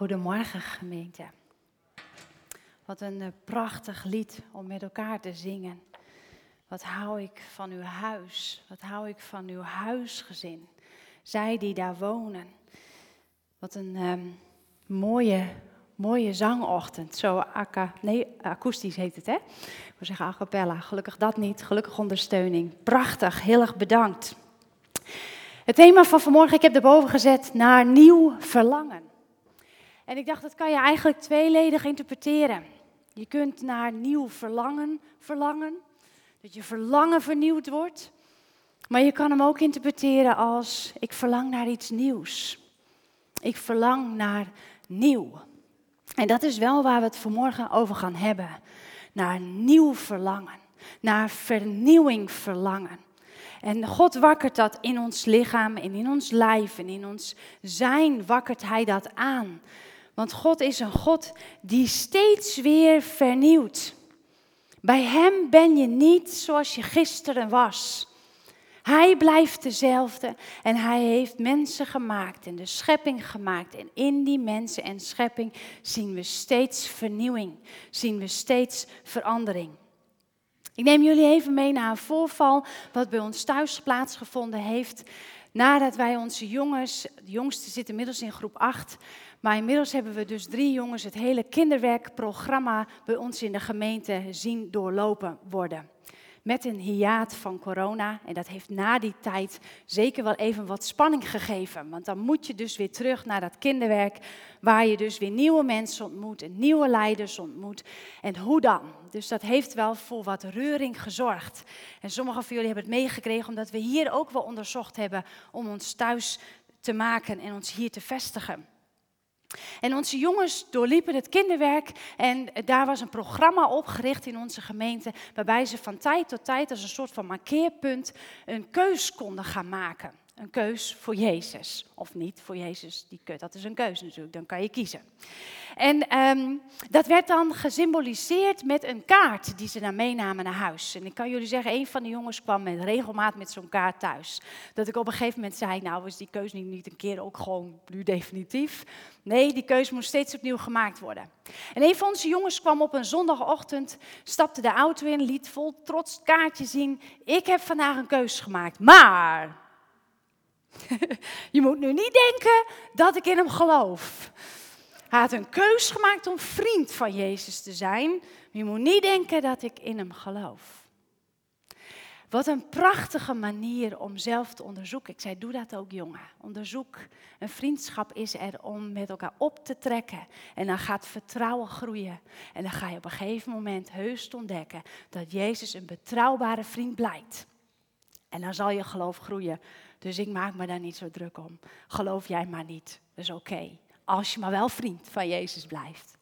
Goedemorgen gemeente. Wat een eh, prachtig lied om met elkaar te zingen. Wat hou ik van uw huis? Wat hou ik van uw huisgezin? Zij die daar wonen. Wat een ehm, mooie, mooie zangochtend. Zo aka, nee, akoestisch heet het hè? Ik wil zeggen a cappella. Gelukkig dat niet. Gelukkig ondersteuning. Prachtig. Heel erg bedankt. Het thema van vanmorgen, ik heb erboven gezet, naar nieuw verlangen. En ik dacht, dat kan je eigenlijk tweeledig interpreteren. Je kunt naar nieuw verlangen verlangen, dat je verlangen vernieuwd wordt. Maar je kan hem ook interpreteren als, ik verlang naar iets nieuws. Ik verlang naar nieuw. En dat is wel waar we het vanmorgen over gaan hebben. Naar nieuw verlangen, naar vernieuwing verlangen. En God wakkert dat in ons lichaam en in ons lijf en in ons zijn, wakkert Hij dat aan. Want God is een God die steeds weer vernieuwt. Bij Hem ben je niet zoals je gisteren was. Hij blijft dezelfde en hij heeft mensen gemaakt en de schepping gemaakt. En in die mensen en schepping zien we steeds vernieuwing, zien we steeds verandering. Ik neem jullie even mee naar een voorval wat bij ons thuis plaatsgevonden heeft. Nadat wij onze jongens, de jongste zit inmiddels in groep 8, maar inmiddels hebben we dus drie jongens het hele kinderwerkprogramma bij ons in de gemeente zien doorlopen worden met een hiaat van corona. En dat heeft na die tijd zeker wel even wat spanning gegeven. Want dan moet je dus weer terug naar dat kinderwerk, waar je dus weer nieuwe mensen ontmoet en nieuwe leiders ontmoet. En hoe dan? Dus dat heeft wel voor wat reuring gezorgd. En sommigen van jullie hebben het meegekregen omdat we hier ook wel onderzocht hebben om ons thuis te maken en ons hier te vestigen. En onze jongens doorliepen het kinderwerk en daar was een programma opgericht in onze gemeente waarbij ze van tijd tot tijd als een soort van markeerpunt een keus konden gaan maken. Een keus voor Jezus. Of niet voor Jezus, die, dat is een keus natuurlijk, dan kan je kiezen. En ehm, dat werd dan gesymboliseerd met een kaart die ze dan meenamen naar huis. En ik kan jullie zeggen, een van de jongens kwam met regelmaat met zo'n kaart thuis. Dat ik op een gegeven moment zei, nou is die keus niet, niet een keer ook gewoon nu definitief. Nee, die keuze moest steeds opnieuw gemaakt worden. En een van onze jongens kwam op een zondagochtend, stapte de auto in, liet vol trots kaartje zien. Ik heb vandaag een keuze gemaakt, maar je moet nu niet denken dat ik in hem geloof. Hij had een keus gemaakt om vriend van Jezus te zijn. Je moet niet denken dat ik in hem geloof. Wat een prachtige manier om zelf te onderzoeken. Ik zei, doe dat ook jongen. Onderzoek. Een vriendschap is er om met elkaar op te trekken. En dan gaat vertrouwen groeien. En dan ga je op een gegeven moment heus ontdekken dat Jezus een betrouwbare vriend blijkt. En dan zal je geloof groeien. Dus ik maak me daar niet zo druk om. Geloof jij maar niet. Dat is oké. Als je maar wel vriend van Jezus blijft.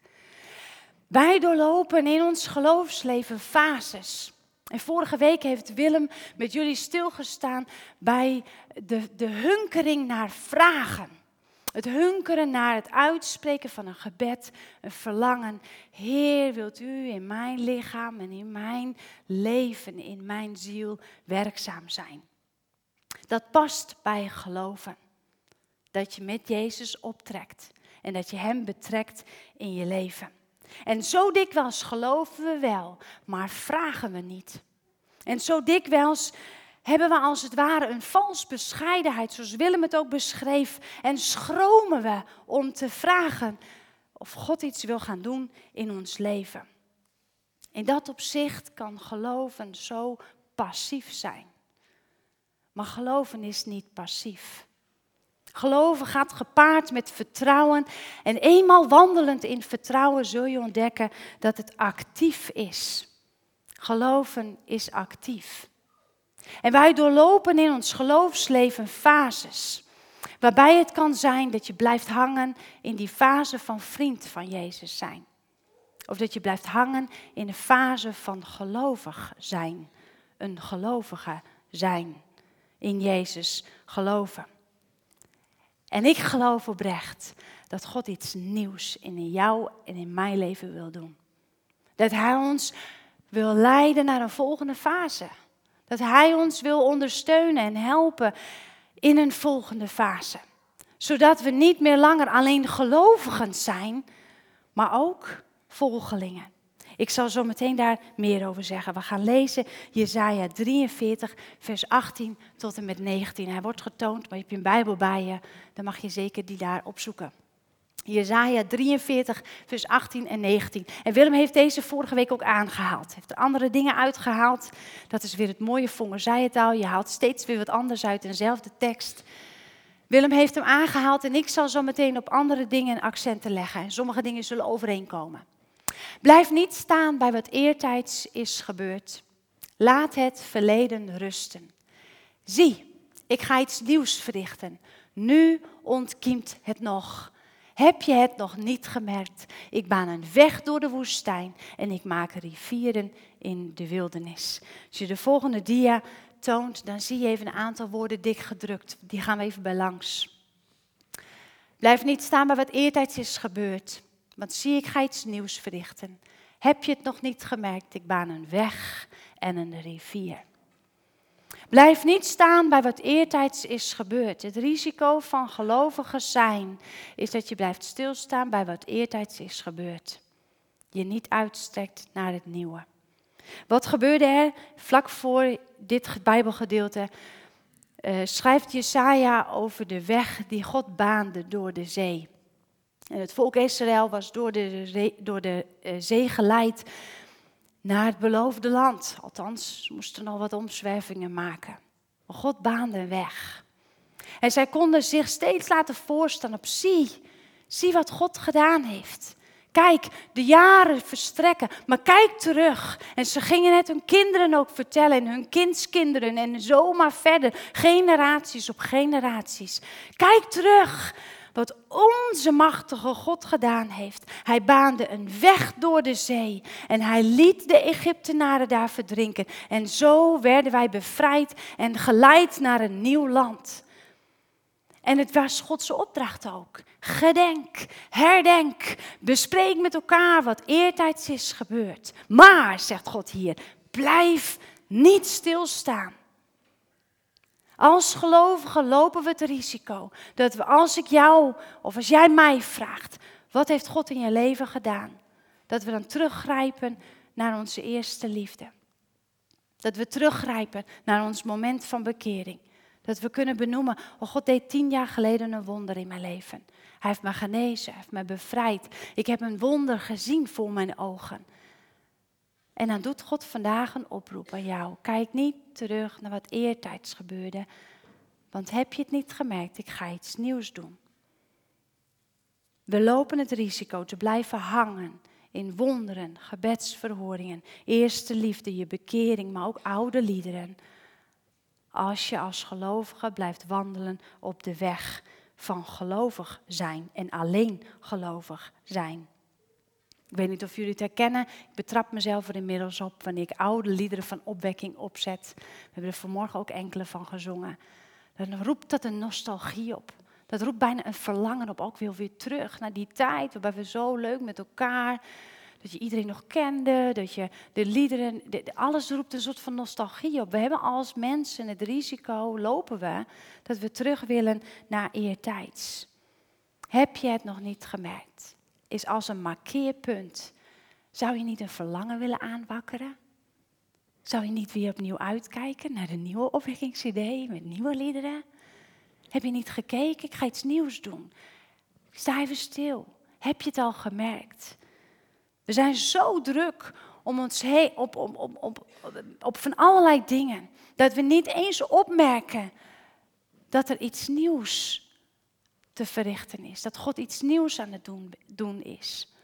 Wij doorlopen in ons geloofsleven fases. En vorige week heeft Willem met jullie stilgestaan bij de, de hunkering naar vragen. Het hunkeren naar het uitspreken van een gebed, een verlangen. Heer, wilt u in mijn lichaam en in mijn leven, in mijn ziel werkzaam zijn? Dat past bij geloven. Dat je met Jezus optrekt en dat je Hem betrekt in je leven. En zo dikwijls geloven we wel, maar vragen we niet. En zo dikwijls hebben we als het ware een vals bescheidenheid, zoals Willem het ook beschreef, en schromen we om te vragen of God iets wil gaan doen in ons leven. In dat opzicht kan geloven zo passief zijn. Maar geloven is niet passief. Geloven gaat gepaard met vertrouwen. En eenmaal wandelend in vertrouwen zul je ontdekken dat het actief is. Geloven is actief. En wij doorlopen in ons geloofsleven fases. Waarbij het kan zijn dat je blijft hangen in die fase van vriend van Jezus zijn. Of dat je blijft hangen in de fase van gelovig zijn. Een gelovige zijn. In Jezus geloven. En ik geloof oprecht dat God iets nieuws in jou en in mijn leven wil doen. Dat Hij ons wil leiden naar een volgende fase. Dat Hij ons wil ondersteunen en helpen in een volgende fase. Zodat we niet meer langer alleen gelovigen zijn, maar ook volgelingen. Ik zal zo meteen daar meer over zeggen. We gaan lezen Jesaja 43, vers 18 tot en met 19. Hij wordt getoond, maar je hebt een Bijbel bij je, dan mag je zeker die daar opzoeken. Jezaja 43, vers 18 en 19. En Willem heeft deze vorige week ook aangehaald. Heeft er andere dingen uitgehaald. Dat is weer het mooie Vonger zei het al. Je haalt steeds weer wat anders uit dezelfde tekst. Willem heeft hem aangehaald en ik zal zo meteen op andere dingen accenten leggen. En sommige dingen zullen overeenkomen. Blijf niet staan bij wat eertijds is gebeurd. Laat het verleden rusten. Zie, ik ga iets nieuws verrichten. Nu ontkiemt het nog. Heb je het nog niet gemerkt? Ik baan een weg door de woestijn en ik maak rivieren in de wildernis. Als je de volgende dia toont, dan zie je even een aantal woorden dik gedrukt. Die gaan we even bij langs. Blijf niet staan bij wat eertijds is gebeurd, want zie ik ga iets nieuws verrichten. Heb je het nog niet gemerkt? Ik baan een weg en een rivier. Blijf niet staan bij wat eertijds is gebeurd. Het risico van gelovigen zijn is dat je blijft stilstaan bij wat eertijds is gebeurd. Je niet uitstrekt naar het nieuwe. Wat gebeurde er vlak voor dit Bijbelgedeelte? Uh, schrijft Jesaja over de weg die God baande door de zee. En het volk Israël was door de, door de uh, zee geleid naar het beloofde land. Althans, ze moesten nog wat omzwervingen maken. Maar God baande een weg. En zij konden zich steeds laten voorstaan op zie, zie wat God gedaan heeft. Kijk, de jaren verstrekken, maar kijk terug. En ze gingen het hun kinderen ook vertellen en hun kindskinderen en zomaar verder, generaties op generaties. Kijk terug wat onze machtige God gedaan heeft. Hij baande een weg door de zee en hij liet de Egyptenaren daar verdrinken. En zo werden wij bevrijd en geleid naar een nieuw land. En het was Godse opdracht ook. Gedenk, herdenk, bespreek met elkaar wat eertijds is gebeurd. Maar, zegt God hier, blijf niet stilstaan. Als gelovigen lopen we het risico dat we als ik jou of als jij mij vraagt, wat heeft God in je leven gedaan? Dat we dan teruggrijpen naar onze eerste liefde. Dat we teruggrijpen naar ons moment van bekering. Dat we kunnen benoemen, oh God deed tien jaar geleden een wonder in mijn leven. Hij heeft me genezen, hij heeft me bevrijd. Ik heb een wonder gezien voor mijn ogen. En dan doet God vandaag een oproep aan jou. Kijk niet terug naar wat eertijds gebeurde. Want heb je het niet gemerkt, ik ga iets nieuws doen. We lopen het risico te blijven hangen in wonderen, gebedsverhoringen, eerste liefde, je bekering, maar ook oude liederen. Als je als gelovige blijft wandelen op de weg van gelovig zijn en alleen gelovig zijn. Ik weet niet of jullie het herkennen. Ik betrap mezelf er inmiddels op wanneer ik oude liederen van opwekking opzet. We hebben er vanmorgen ook enkele van gezongen. Dan roept dat een nostalgie op. Dat roept bijna een verlangen op, ook weer, weer terug naar die tijd waarbij we zo leuk met elkaar, dat je iedereen nog kende, dat je de liederen, alles roept een soort van nostalgie op. We hebben als mensen het risico, lopen we, dat we terug willen naar eertijds. Heb je het nog niet gemerkt? Is als een markeerpunt. Zou je niet een verlangen willen aanwakkeren? Zou je niet weer opnieuw uitkijken naar de nieuwe opwekkingsidee met nieuwe liederen? Heb je niet gekeken? Ik ga iets nieuws doen. Sta even stil. Heb je het al gemerkt? We zijn zo druk om ons op, op van allerlei dingen, dat we niet eens opmerken dat er iets nieuws te verrichten is. Dat God iets nieuws aan het doen, doen is.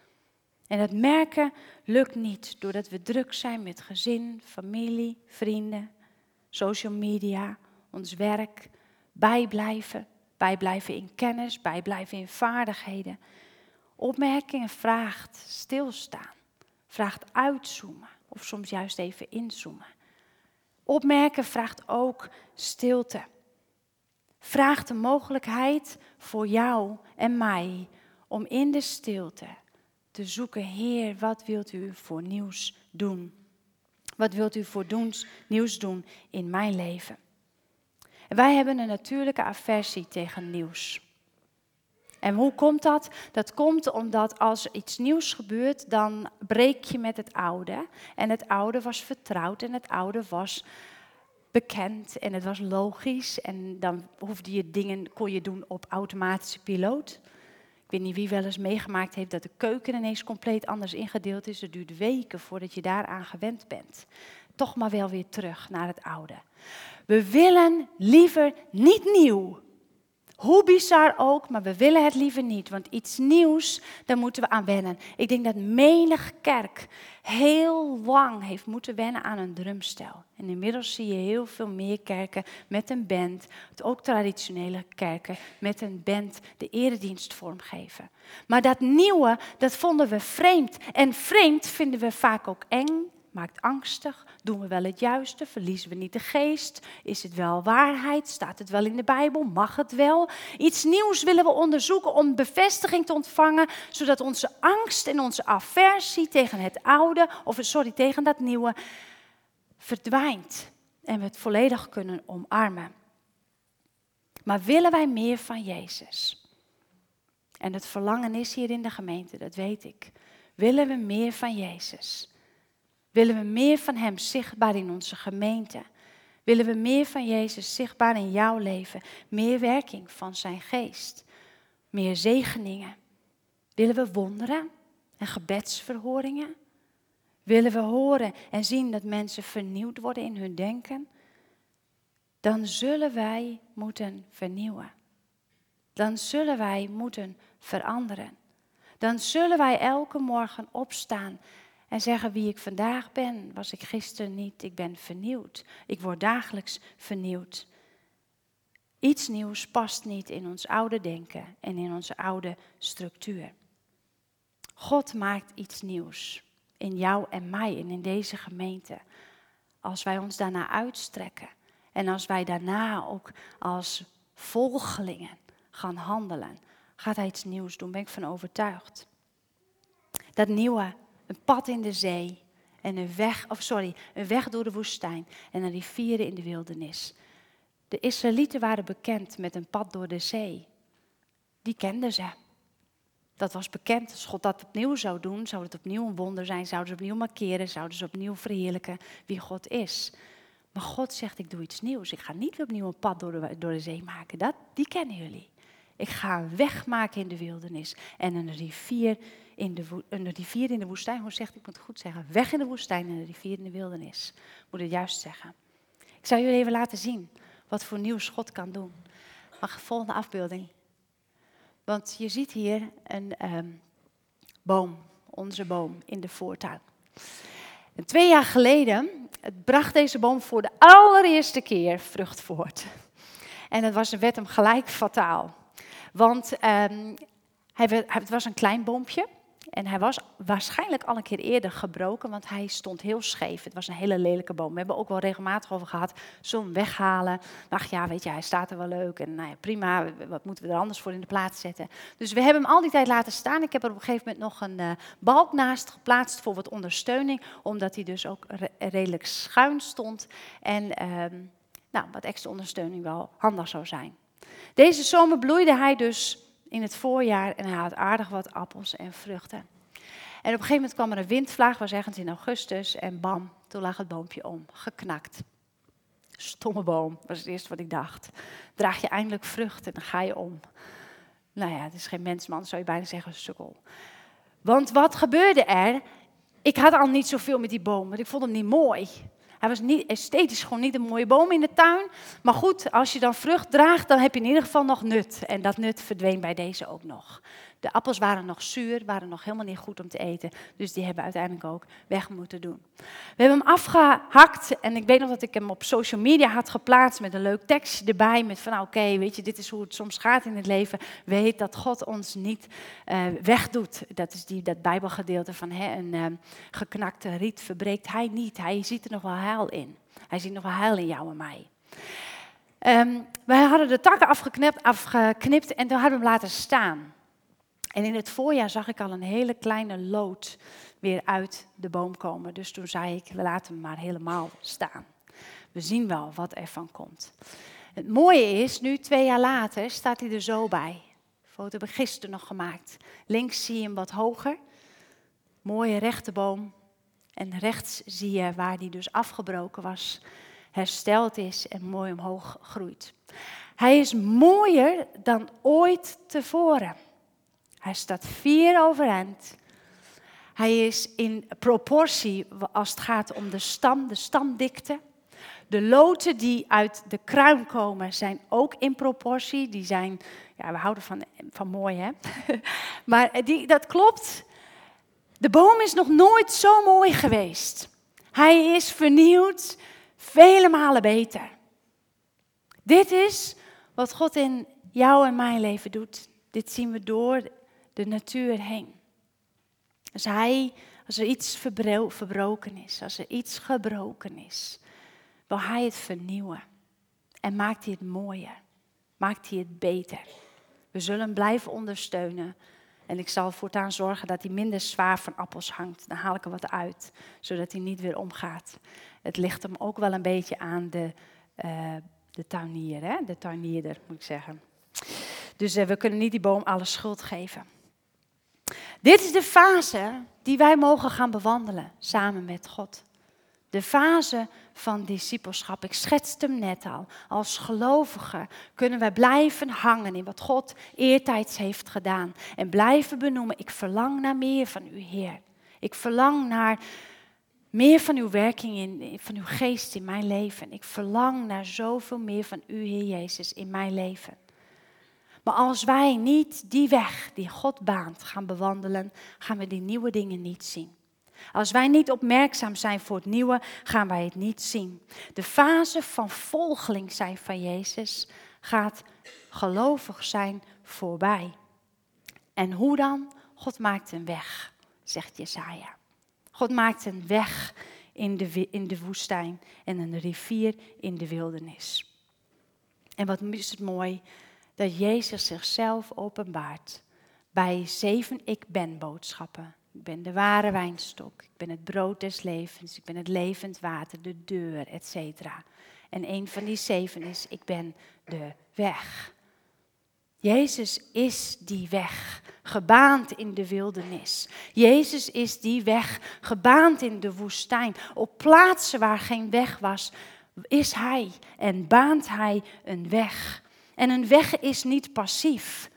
En het merken lukt niet doordat we druk zijn met gezin, familie, vrienden, social media, ons werk, bijblijven, bijblijven in kennis, bijblijven in vaardigheden. Opmerkingen vraagt stilstaan, vraagt uitzoomen of soms juist even inzoomen. Opmerken vraagt ook stilte vraagt de mogelijkheid voor jou en mij om in de stilte te zoeken, Heer, wat wilt u voor nieuws doen? Wat wilt u voor nieuws doen in mijn leven? En wij hebben een natuurlijke aversie tegen nieuws. En hoe komt dat? Dat komt omdat als iets nieuws gebeurt, dan breek je met het oude. En het oude was vertrouwd en het oude was bekend en het was logisch. En dan hoefde je dingen, kon je doen op automatische piloot. Ik weet niet wie wel eens meegemaakt heeft dat de keuken ineens compleet anders ingedeeld is. Het duurt weken voordat je daaraan gewend bent. Toch maar wel weer terug naar het oude. We willen liever niet nieuw. Hoe bizar ook, maar we willen het liever niet. Want iets nieuws, daar moeten we aan wennen. Ik denk dat menig kerk heel lang heeft moeten wennen aan een drumstel. En inmiddels zie je heel veel meer kerken met een band. Ook traditionele kerken met een band de eredienst vormgeven. Maar dat nieuwe, dat vonden we vreemd. En vreemd vinden we vaak ook eng maakt angstig. Doen we wel het juiste? Verliezen we niet de geest? Is het wel waarheid? Staat het wel in de Bijbel? Mag het wel? Iets nieuws willen we onderzoeken om bevestiging te ontvangen, zodat onze angst en onze aversie tegen het oude, of sorry, tegen dat nieuwe, verdwijnt en we het volledig kunnen omarmen. Maar willen wij meer van Jezus? En het verlangen is hier in de gemeente, dat weet ik. Willen we meer van Jezus? Willen we meer van Hem zichtbaar in onze gemeente? Willen we meer van Jezus zichtbaar in jouw leven? Meer werking van Zijn geest? Meer zegeningen? Willen we wonderen en gebedsverhoringen? Willen we horen en zien dat mensen vernieuwd worden in hun denken? Dan zullen wij moeten vernieuwen. Dan zullen wij moeten veranderen. Dan zullen wij elke morgen opstaan en zeggen wie ik vandaag ben, was ik gisteren niet. Ik ben vernieuwd. Ik word dagelijks vernieuwd. Iets nieuws past niet in ons oude denken en in onze oude structuur. God maakt iets nieuws in jou en mij en in deze gemeente. Als wij ons daarna uitstrekken en als wij daarna ook als volgelingen gaan handelen, gaat hij iets nieuws doen, ben ik van overtuigd. Dat nieuwe een pad in de zee en een weg, of sorry, een weg door de woestijn en een rivieren in de wildernis. De Israëlieten waren bekend met een pad door de zee. Die kenden ze. Dat was bekend. Als God dat opnieuw zou doen, zou het opnieuw een wonder zijn. Zouden ze opnieuw markeren, zouden ze opnieuw verheerlijken wie God is. Maar God zegt, ik doe iets nieuws. Ik ga niet opnieuw een pad door de, door de zee maken. Dat, die kennen jullie. Ik ga een weg maken in de wildernis en een rivier in de, een rivier in de woestijn. Hoe zegt ik moet het goed zeggen? Weg in de woestijn en een rivier in de wildernis. Moet het juist zeggen. Ik zal jullie even laten zien wat voor nieuws God kan doen. Mag volgende afbeelding. Want je ziet hier een ehm, boom, onze boom in de voortuin. En twee jaar geleden bracht deze boom voor de allereerste keer vrucht voort. En het was, werd hem gelijk fataal. Want um, hij, het was een klein boompje. En hij was waarschijnlijk al een keer eerder gebroken, want hij stond heel scheef. Het was een hele lelijke boom. We hebben ook wel regelmatig over gehad, zo'n weghalen. Ach ja, weet je, hij staat er wel leuk en nou ja, prima, wat moeten we er anders voor in de plaats zetten. Dus we hebben hem al die tijd laten staan. Ik heb er op een gegeven moment nog een uh, balk naast geplaatst voor wat ondersteuning, omdat hij dus ook redelijk schuin stond. En uh, nou, wat extra ondersteuning wel handig zou zijn. Deze zomer bloeide hij dus het voorjaar en hij had aardig wat appels en vruchten. En op een gegeven moment kwam er een windvlaag, was ergens in augustus, en bam, toen lag het boompje om, geknakt. Stomme boom, was het eerste wat ik dacht. Draag je eindelijk vruchten, dan ga je om. Nou ja, het is geen mensman, zou je bijna zeggen, sukkel. Want wat gebeurde er? Ik had al niet zoveel met die boom, want ik vond hem niet mooi. Hij was niet, esthetisch gewoon niet een mooie boom in de tuin. Maar goed, als je dan vrucht draagt, dan heb je in ieder geval nog nut. En dat nut verdween bij deze ook nog. De appels waren nog zuur, waren nog helemaal niet goed om te eten. Dus die hebben uiteindelijk ook weg moeten doen. We hebben hem afgehakt en ik weet nog dat ik hem op social media had geplaatst met een leuk tekstje erbij. Met van nou, oké, weet je, dit is hoe het soms gaat in het leven. Weet dat God ons niet uh, wegdoet. Dat is die, dat bijbelgedeelte van hè, een uh, geknakte riet verbreekt hij niet. Hij ziet er nog wel heil in. Hij ziet nog wel heil in jou en mij. Um, wij hadden de takken afgeknipt, afgeknipt en toen hadden we hem laten staan. En in het voorjaar zag ik al een hele kleine lood weer uit de boom komen. Dus toen zei ik, we laten hem maar helemaal staan. We zien wel wat er van komt. Het mooie is, nu twee jaar later staat hij er zo bij. foto heb gisteren nog gemaakt. Links zie je hem wat hoger. Mooie rechte boom. En rechts zie je waar die dus afgebroken was, hersteld is en mooi omhoog groeit. Hij is mooier dan ooit tevoren. Hij staat vier overeind. Hij is in proportie als het gaat om de stam, de stamdikte. De loten die uit de kruin komen zijn ook in proportie. Die zijn, ja, we houden van, van mooi hè. maar die, dat klopt. De boom is nog nooit zo mooi geweest. Hij is vernieuwd, vele malen beter. Dit is wat God in jou en mijn leven doet. Dit zien we door de natuur heen. Als, hij, als er iets verbroken is, als er iets gebroken is, wil hij het vernieuwen. En maakt hij het mooier. Maakt hij het beter. We zullen blijven ondersteunen. En ik zal voortaan zorgen dat hij minder zwaar van appels hangt. Dan haal ik er wat uit, zodat hij niet weer omgaat. Het ligt hem ook wel een beetje aan de, uh, de tuinier, hè? de tuinierder moet ik zeggen. Dus uh, we kunnen niet die boom alle schuld geven. Dit is de fase die wij mogen gaan bewandelen samen met God. De fase van discipelschap. Ik schetste hem net al. Als gelovigen kunnen wij blijven hangen in wat God eertijds heeft gedaan. En blijven benoemen, ik verlang naar meer van u, Heer. Ik verlang naar meer van uw werking, in, van uw geest in mijn leven. Ik verlang naar zoveel meer van u, Heer Jezus, in mijn leven. Maar als wij niet die weg die God baant gaan bewandelen, gaan we die nieuwe dingen niet zien. Als wij niet opmerkzaam zijn voor het nieuwe, gaan wij het niet zien. De fase van volgeling zijn van Jezus gaat gelovig zijn voorbij. En hoe dan? God maakt een weg, zegt Jesaja. God maakt een weg in de, in de woestijn en een rivier in de wildernis. En wat is het mooi dat Jezus zichzelf openbaart bij zeven ik ben boodschappen. Ik ben de ware wijnstok, ik ben het brood des levens, ik ben het levend water, de deur, etc. En een van die zeven is, ik ben de weg. Jezus is die weg, gebaand in de wildernis. Jezus is die weg, gebaand in de woestijn. Op plaatsen waar geen weg was, is Hij en baant Hij een weg. En een weg is niet passief.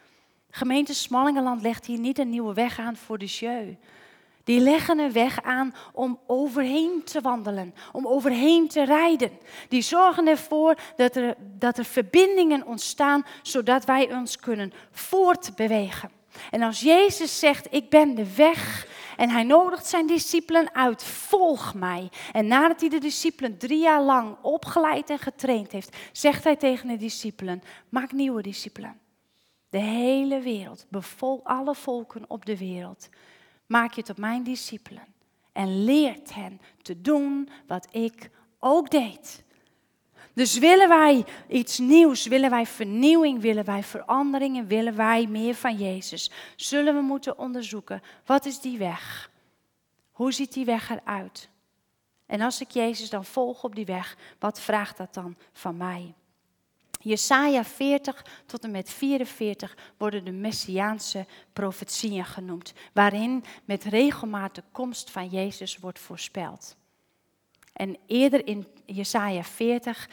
Gemeente Smallingenland legt hier niet een nieuwe weg aan voor de jeu. Die leggen een weg aan om overheen te wandelen, om overheen te rijden. Die zorgen ervoor dat er, dat er verbindingen ontstaan, zodat wij ons kunnen voortbewegen. En als Jezus zegt, ik ben de weg, en hij nodigt zijn discipelen uit, volg mij. En nadat hij de discipelen drie jaar lang opgeleid en getraind heeft, zegt hij tegen de discipelen, maak nieuwe discipelen. De hele wereld, bevol alle volken op de wereld, maak je tot mijn discipelen. En leert hen te doen wat ik ook deed. Dus willen wij iets nieuws, willen wij vernieuwing, willen wij verandering en willen wij meer van Jezus, zullen we moeten onderzoeken, wat is die weg? Hoe ziet die weg eruit? En als ik Jezus dan volg op die weg, wat vraagt dat dan van mij? Jesaja 40 tot en met 44 worden de messiaanse profetieën genoemd, waarin met regelmaat de komst van Jezus wordt voorspeld. En eerder in Jesaja 40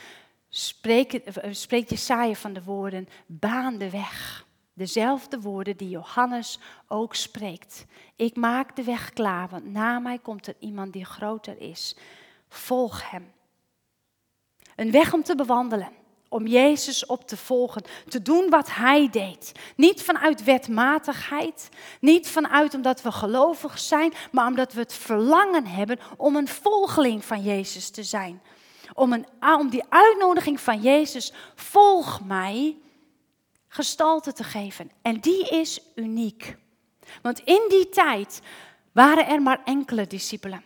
spreekt, eh, spreekt Jesaja van de woorden, baan de weg. Dezelfde woorden die Johannes ook spreekt. Ik maak de weg klaar, want na mij komt er iemand die groter is. Volg hem. Een weg om te bewandelen om Jezus op te volgen, te doen wat Hij deed. Niet vanuit wetmatigheid, niet vanuit omdat we gelovig zijn, maar omdat we het verlangen hebben om een volgeling van Jezus te zijn. Om, een, om die uitnodiging van Jezus, volg mij, gestalte te geven. En die is uniek. Want in die tijd waren er maar enkele discipelen.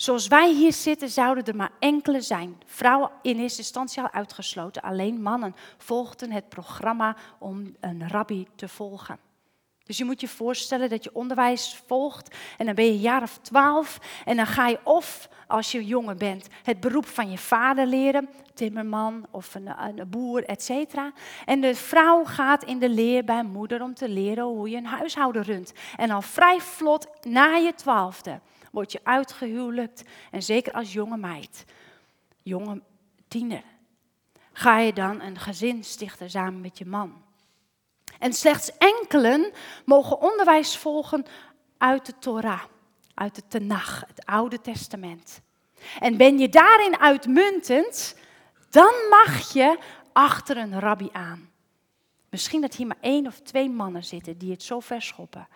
Zoals wij hier zitten, zouden er maar enkele zijn. Vrouwen in eerste instantie al uitgesloten. Alleen mannen volgden het programma om een rabbi te volgen. Dus je moet je voorstellen dat je onderwijs volgt en dan ben je een jaar of twaalf en dan ga je of als je jongen bent, het beroep van je vader leren, timmerman of een, boer, et cetera. En de vrouw gaat in de leer bij moeder om te leren hoe je een huishouden runt. En al vrij vlot na je twaalfde word je uitgehuwelijkt en zeker als jonge meid, jonge tiener, ga je dan een gezin stichten samen met je man. En slechts enkelen mogen onderwijs volgen uit de Torah, uit de Tenach, het Oude Testament. En ben je daarin uitmuntend, dan mag je achter een rabbi aan. Misschien dat hier maar één of twee mannen zitten die het zo ver schoppen,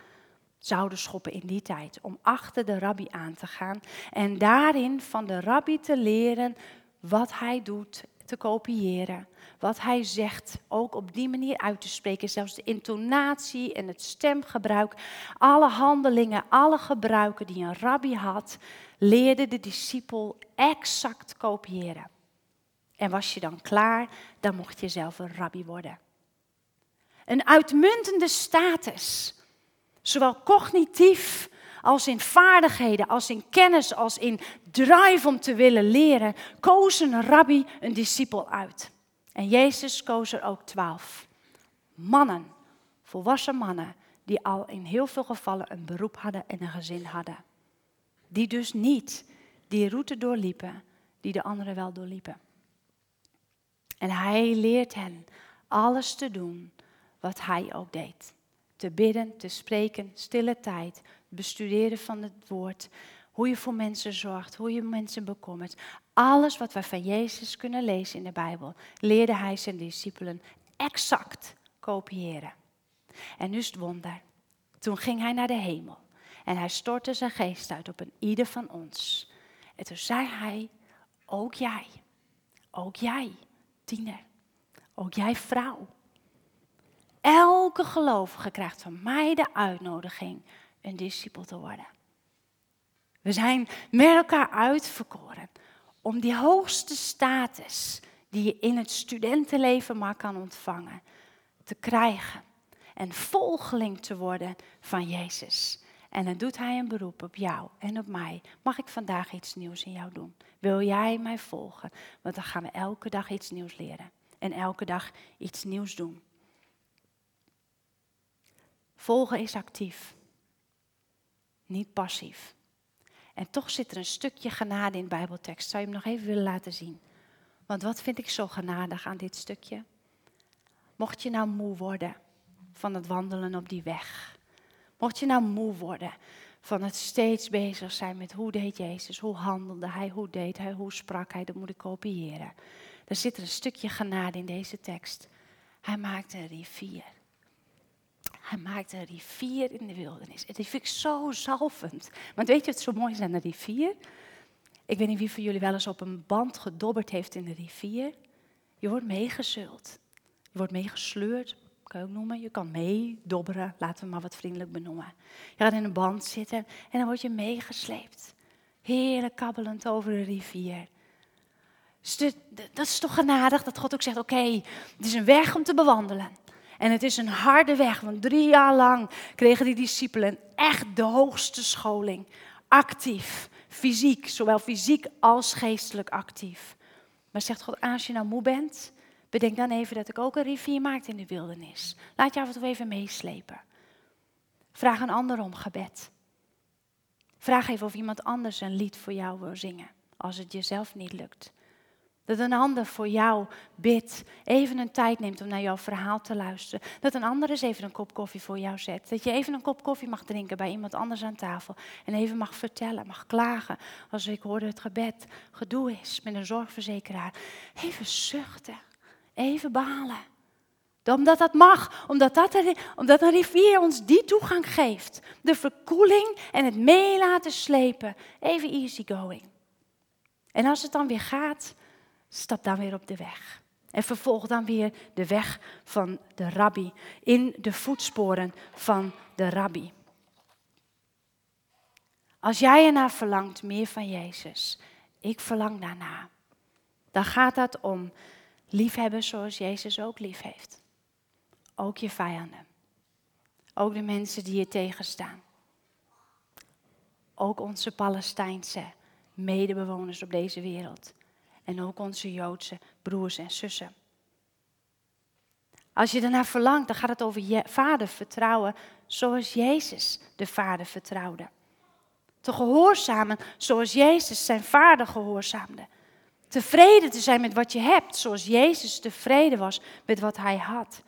zouden schoppen in die tijd, om achter de rabbi aan te gaan en daarin van de rabbi te leren wat hij doet, te kopiëren. Wat hij zegt, ook op die manier uit te spreken. Zelfs de intonatie en het stemgebruik. Alle handelingen, alle gebruiken die een rabbi had, leerde de discipel exact kopiëren. En was je dan klaar, dan mocht je zelf een rabbi worden. Een uitmuntende status, zowel cognitief als in vaardigheden, als in kennis, als in drive om te willen leren, koos een rabbi een discipel uit. En Jezus koos er ook twaalf. Mannen, volwassen mannen, die al in heel veel gevallen een beroep hadden en een gezin hadden. Die dus niet die route doorliepen die de anderen wel doorliepen. En hij leert hen alles te doen wat hij ook deed. Te bidden, te spreken, stille tijd, bestuderen van het woord, hoe je voor mensen zorgt, hoe je mensen bekommert. Alles wat we van Jezus kunnen lezen in de Bijbel, leerde hij zijn discipelen exact kopiëren. En nu is het wonder. Toen ging hij naar de hemel en hij stortte zijn geest uit op een ieder van ons. En toen zei hij, ook jij, ook jij, tiener, ook jij vrouw. Elke gelovige krijgt van mij de uitnodiging een discipel te worden. We zijn met elkaar uitverkoren om die hoogste status die je in het studentenleven maar kan ontvangen, te krijgen. En volgeling te worden van Jezus. En dan doet hij een beroep op jou en op mij. Mag ik vandaag iets nieuws in jou doen? Wil jij mij volgen? Want dan gaan we elke dag iets nieuws leren. En elke dag iets nieuws doen. Volgen is actief niet passief. En toch zit er een stukje genade in Bijbeltekst. Zou je hem nog even willen laten zien? Want wat vind ik zo genadig aan dit stukje? Mocht je nou moe worden van het wandelen op die weg. Mocht je nou moe worden van het steeds bezig zijn met hoe deed Jezus, hoe handelde hij, hoe deed hij, hoe sprak hij, dat moet ik kopiëren. Er zit er een stukje genade in deze tekst. Hij maakte een rivier. Hij maakte een rivier in de wildernis. En dat vind ik zo zalvend. Want weet je wat zo mooi is aan de rivier? Ik weet niet wie van jullie wel eens op een band gedobberd heeft in de rivier. Je wordt meegezult. Je wordt meegesleurd, kan je ook noemen. Je kan meedobberen, laten we maar wat vriendelijk benoemen. Je gaat in een band zitten en dan word je meegesleept. Heerlijk kabbelend over de rivier. Dus dat is toch genadig dat God ook zegt, oké, het is een weg om te bewandelen. En het is een harde weg, want drie jaar lang kregen die discipelen echt de hoogste scholing. Actief, fysiek, zowel fysiek als geestelijk actief. Maar zegt God, als je nou moe bent, bedenk dan even dat ik ook een rivier maak in de wildernis. Laat je af en toe even meeslepen. Vraag een ander om gebed. Vraag even of iemand anders een lied voor jou wil zingen, als het jezelf niet lukt. Dat een ander voor jou bidt, even een tijd neemt om naar jouw verhaal te luisteren. Dat een ander eens even een kop koffie voor jou zet. Dat je even een kop koffie mag drinken bij iemand anders aan tafel. En even mag vertellen, mag klagen. Als ik hoorde het gebed gedoe is met een zorgverzekeraar. Even zuchten, even balen. Omdat dat mag, omdat, dat omdat een rivier ons die toegang geeft. De verkoeling en het mee laten slepen. Even easy going. En als het dan weer gaat, stap dan weer op de weg. En vervolg dan weer de weg van de rabbi, in de voetsporen van de rabbi. Als jij ernaar verlangt, meer van Jezus, ik verlang daarna, dan gaat dat om liefhebben zoals Jezus ook lief heeft. Ook je vijanden. Ook de mensen die je tegenstaan. Ook onze Palestijnse medebewoners op deze wereld. En ook onze Joodse broers en zussen. Als je daarnaar verlangt, dan gaat het over je vader vertrouwen zoals Jezus de vader vertrouwde. Te gehoorzamen zoals Jezus zijn vader gehoorzaamde. Tevreden te zijn met wat je hebt, zoals Jezus tevreden was met wat hij had.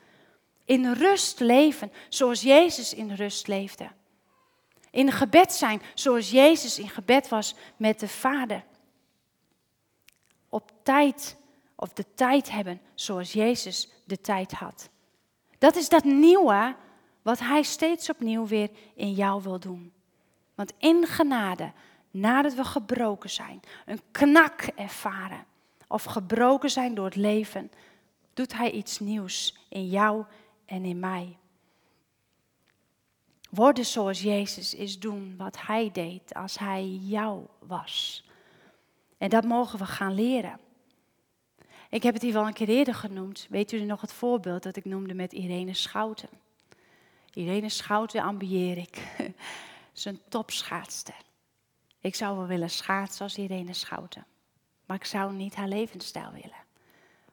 In rust leven, zoals Jezus in rust leefde. In gebed zijn, zoals Jezus in gebed was met de Vader. Op tijd, of de tijd hebben, zoals Jezus de tijd had. Dat is dat nieuwe wat Hij steeds opnieuw weer in jou wil doen. Want in genade, nadat we gebroken zijn, een knak ervaren of gebroken zijn door het leven, doet Hij iets nieuws in jou en in mij. Worden zoals Jezus is doen wat Hij deed als Hij jou was. En dat mogen we gaan leren. Ik heb het hier wel een keer eerder genoemd. Weet jullie nog het voorbeeld dat ik noemde met Irene Schouten? Irene Schouten ambieer ik. Zijn topschaatster. Ik zou wel willen schaatsen als Irene Schouten. Maar ik zou niet haar levensstijl willen.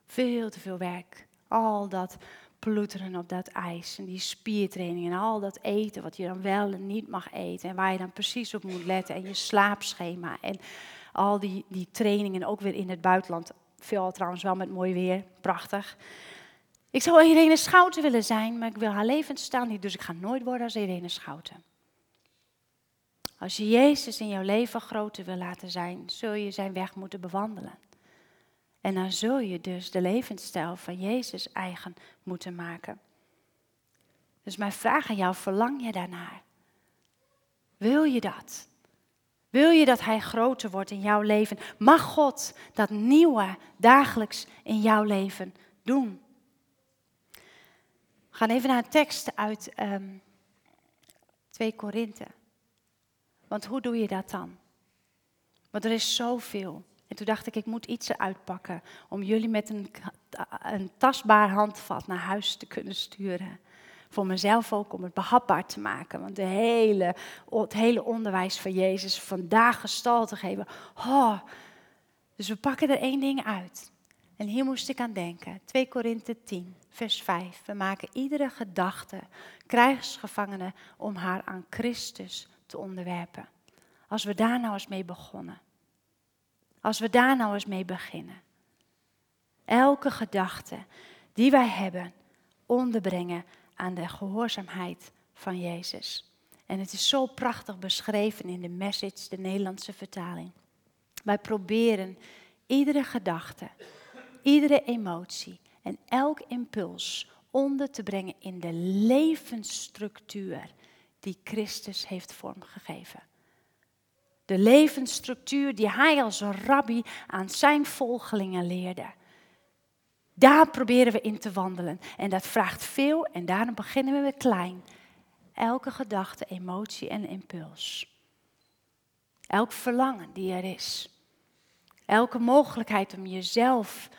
Veel te veel werk. Al dat ploeteren op dat ijs. En die spiertraining en al dat eten wat je dan wel en niet mag eten. En waar je dan precies op moet letten. En je slaapschema. En al die, die trainingen ook weer in het buitenland. Veel trouwens wel met mooi weer. Prachtig. Ik zou Irene Schouten willen zijn, maar ik wil haar levensstijl niet. Dus ik ga nooit worden als Irene Schouten. Als je Jezus in jouw leven groter wil laten zijn, zul je zijn weg moeten bewandelen. En dan zul je dus de levensstijl van Jezus eigen moeten maken. Dus mijn vraag aan jou, verlang je daarnaar? Wil je dat? Wil je dat Hij groter wordt in jouw leven? Mag God dat nieuwe dagelijks in jouw leven doen? We gaan even naar een tekst uit um, ehm, 2 Korinthe. Want hoe doe je dat dan? Want er is zoveel. En toen dacht ik, ik moet iets eruit pakken om jullie met een, een tastbaar handvat naar huis te kunnen sturen. Voor mezelf ook om het behapbaar te maken. Want de hele, het hele onderwijs van Jezus vandaag gestalte geven. Oh, dus we pakken er één ding uit. En hier moest ik aan denken. 2 Korinthe 10, vers 5. We maken iedere gedachte krijgsgevangene om haar aan Christus te onderwerpen. Als we daar nou eens mee begonnen. Als we daar nou eens mee beginnen. Elke gedachte die wij hebben, onderbrengen aan de gehoorzaamheid van Jezus. En het is zo prachtig beschreven in de message, de Nederlandse vertaling. Wij proberen iedere gedachte, iedere emotie en elk impuls onder te brengen in de levensstructuur die Christus heeft vormgegeven. De levensstructuur die hij als rabbi aan zijn volgelingen leerde. Daar proberen we in te wandelen. En dat vraagt veel en daarom beginnen we met klein. Elke gedachte, emotie en impuls. Elk verlangen die er is. Elke mogelijkheid om jezelf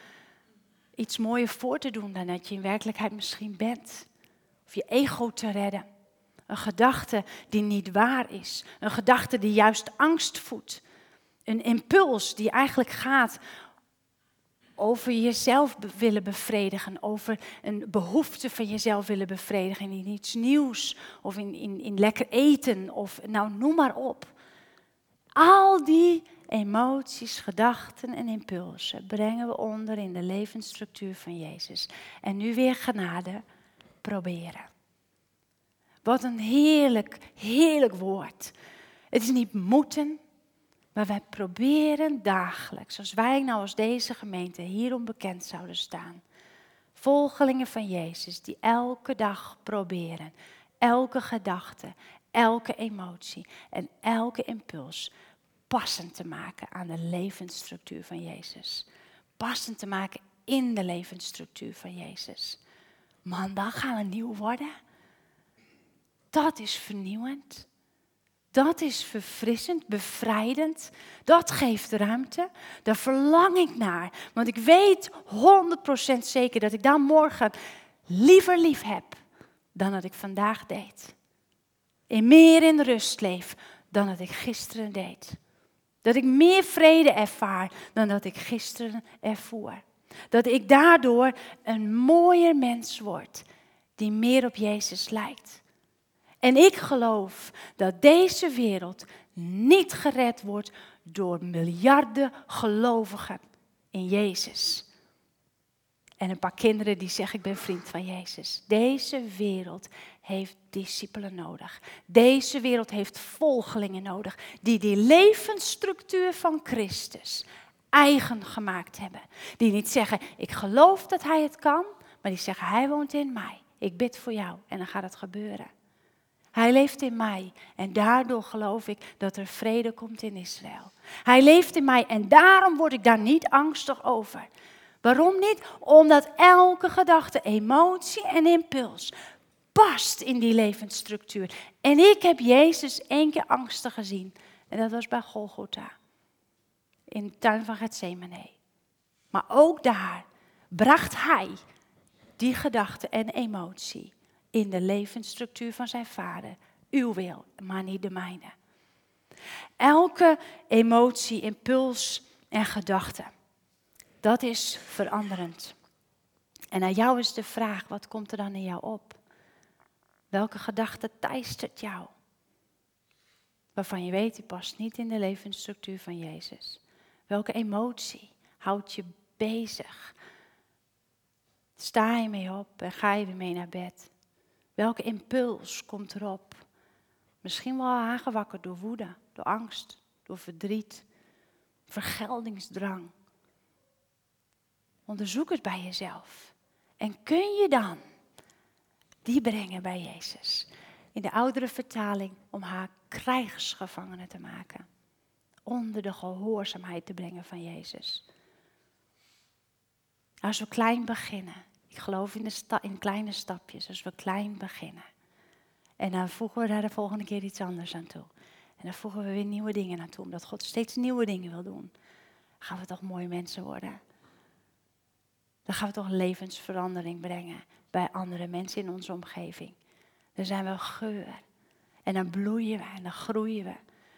iets mooier voor te doen dan dat je in werkelijkheid misschien bent. Of je ego te redden. Een gedachte die niet waar is. Een gedachte die juist angst voedt. Een impuls die eigenlijk gaat over jezelf willen bevredigen, over een behoefte van jezelf willen bevredigen in iets nieuws of in, in, in lekker eten of nou noem maar op. Al die emoties, gedachten en impulsen brengen we onder in de levensstructuur van Jezus. En nu weer genade proberen. Wat een heerlijk, heerlijk woord. Het is niet moeten, maar wij proberen dagelijks, als wij nou als deze gemeente hierom bekend zouden staan. Volgelingen van Jezus die elke dag proberen, elke gedachte, elke emotie en elke impuls passend te maken aan de levensstructuur van Jezus. Passend te maken in de levensstructuur van Jezus. Man, dan gaan we nieuw worden. Dat is vernieuwend. Dat is verfrissend, bevrijdend. Dat geeft ruimte. Daar verlang ik naar. Want ik weet 100% zeker dat ik dan morgen liever lief heb dan dat ik vandaag deed. En meer in rust leef dan dat ik gisteren deed. Dat ik meer vrede ervaar dan dat ik gisteren ervoer. Dat ik daardoor een mooier mens word die meer op Jezus lijkt. En ik geloof dat deze wereld niet gered wordt door miljarden gelovigen in Jezus. En een paar kinderen die zeggen, ik ben vriend van Jezus. Deze wereld heeft discipelen nodig. Deze wereld heeft volgelingen nodig. Die die levensstructuur van Christus eigen gemaakt hebben. Die niet zeggen, ik geloof dat hij het kan. Maar die zeggen, hij woont in mij. Ik bid voor jou en dan gaat het gebeuren. Hij leeft in mij en daardoor geloof ik dat er vrede komt in Israël. Hij leeft in mij en daarom word ik daar niet angstig over. Waarom niet? Omdat elke gedachte, emotie en impuls past in die levensstructuur. En ik heb Jezus één keer angstig gezien. En dat was bij Golgotha. In de tuin van Gethsemane. Maar ook daar bracht hij die gedachte en emotie in de levensstructuur van zijn vader. Uw wil, maar niet de mijne. Elke emotie, impuls en gedachte, dat is veranderend. En aan jou is de vraag, wat komt er dan in jou op? Welke gedachte teistert jou? Waarvan je weet, die past niet in de levensstructuur van Jezus. Welke emotie houdt je bezig? Sta je mee op en ga je weer mee naar bed? Welke impuls komt erop? Misschien wel aangewakkerd door woede, door angst, door verdriet, vergeldingsdrang. Onderzoek het bij jezelf. En kun je dan die brengen bij Jezus? In de oudere vertaling om haar krijgsgevangenen te maken. Onder de gehoorzaamheid te brengen van Jezus. Als we klein beginnen ik geloof in, de in kleine stapjes, als we klein beginnen. En dan voegen we daar de volgende keer iets anders aan toe. En dan voegen we weer nieuwe dingen aan toe, omdat God steeds nieuwe dingen wil doen. Dan gaan we toch mooie mensen worden. Dan gaan we toch levensverandering brengen bij andere mensen in onze omgeving. Dan zijn we geur. En dan bloeien we en dan groeien we.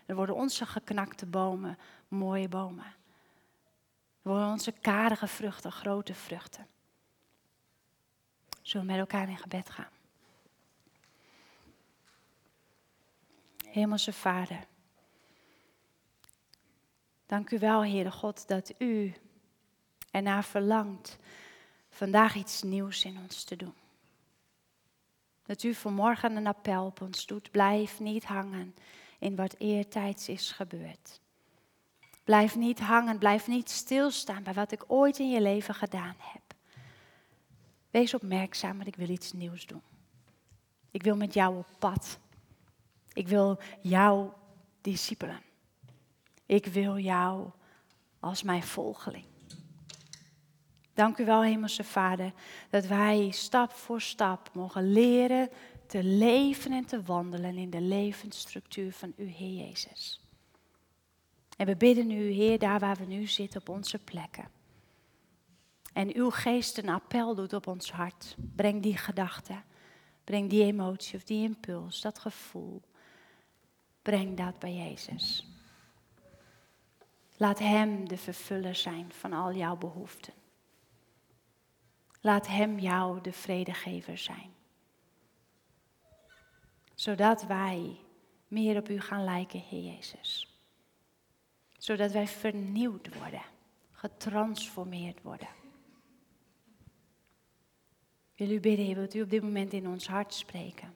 Dan worden onze geknakte bomen mooie bomen. Dan worden onze karige vruchten grote vruchten. Zullen we met elkaar in gebed gaan? Hemelse Vader. Dank u wel, Heere God, dat u ernaar verlangt vandaag iets nieuws in ons te doen. Dat u vanmorgen een appel op ons doet. Blijf niet hangen in wat eertijds is gebeurd. Blijf niet hangen, blijf niet stilstaan bij wat ik ooit in je leven gedaan heb. Wees opmerkzaam, want ik wil iets nieuws doen. Ik wil met jou op pad. Ik wil jou discipelen. Ik wil jou als mijn volgeling. Dank u wel, Hemelse Vader, dat wij stap voor stap mogen leren te leven en te wandelen in de levensstructuur van uw Heer Jezus. En we bidden u, Heer, daar waar we nu zitten op onze plekken en uw geest een appel doet op ons hart. Breng die gedachte, breng die emotie of die impuls, dat gevoel. Breng dat bij Jezus. Laat Hem de vervuller zijn van al jouw behoeften. Laat Hem jou de vredegever zijn. Zodat wij meer op U gaan lijken, Heer Jezus. Zodat wij vernieuwd worden, getransformeerd worden. Wil u bidden, wilt u op dit moment in ons hart spreken?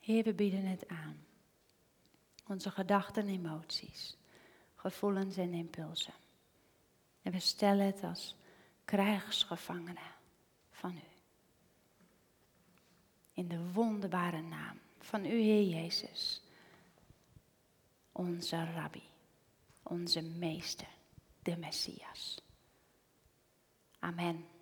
Heer, we bieden het aan. Onze gedachten en emoties, gevoelens en impulsen. En we stellen het als krijgsgevangenen van u. In de wonderbare naam van u, Heer Jezus, onze rabbi, onze meester, de Messias. Amen.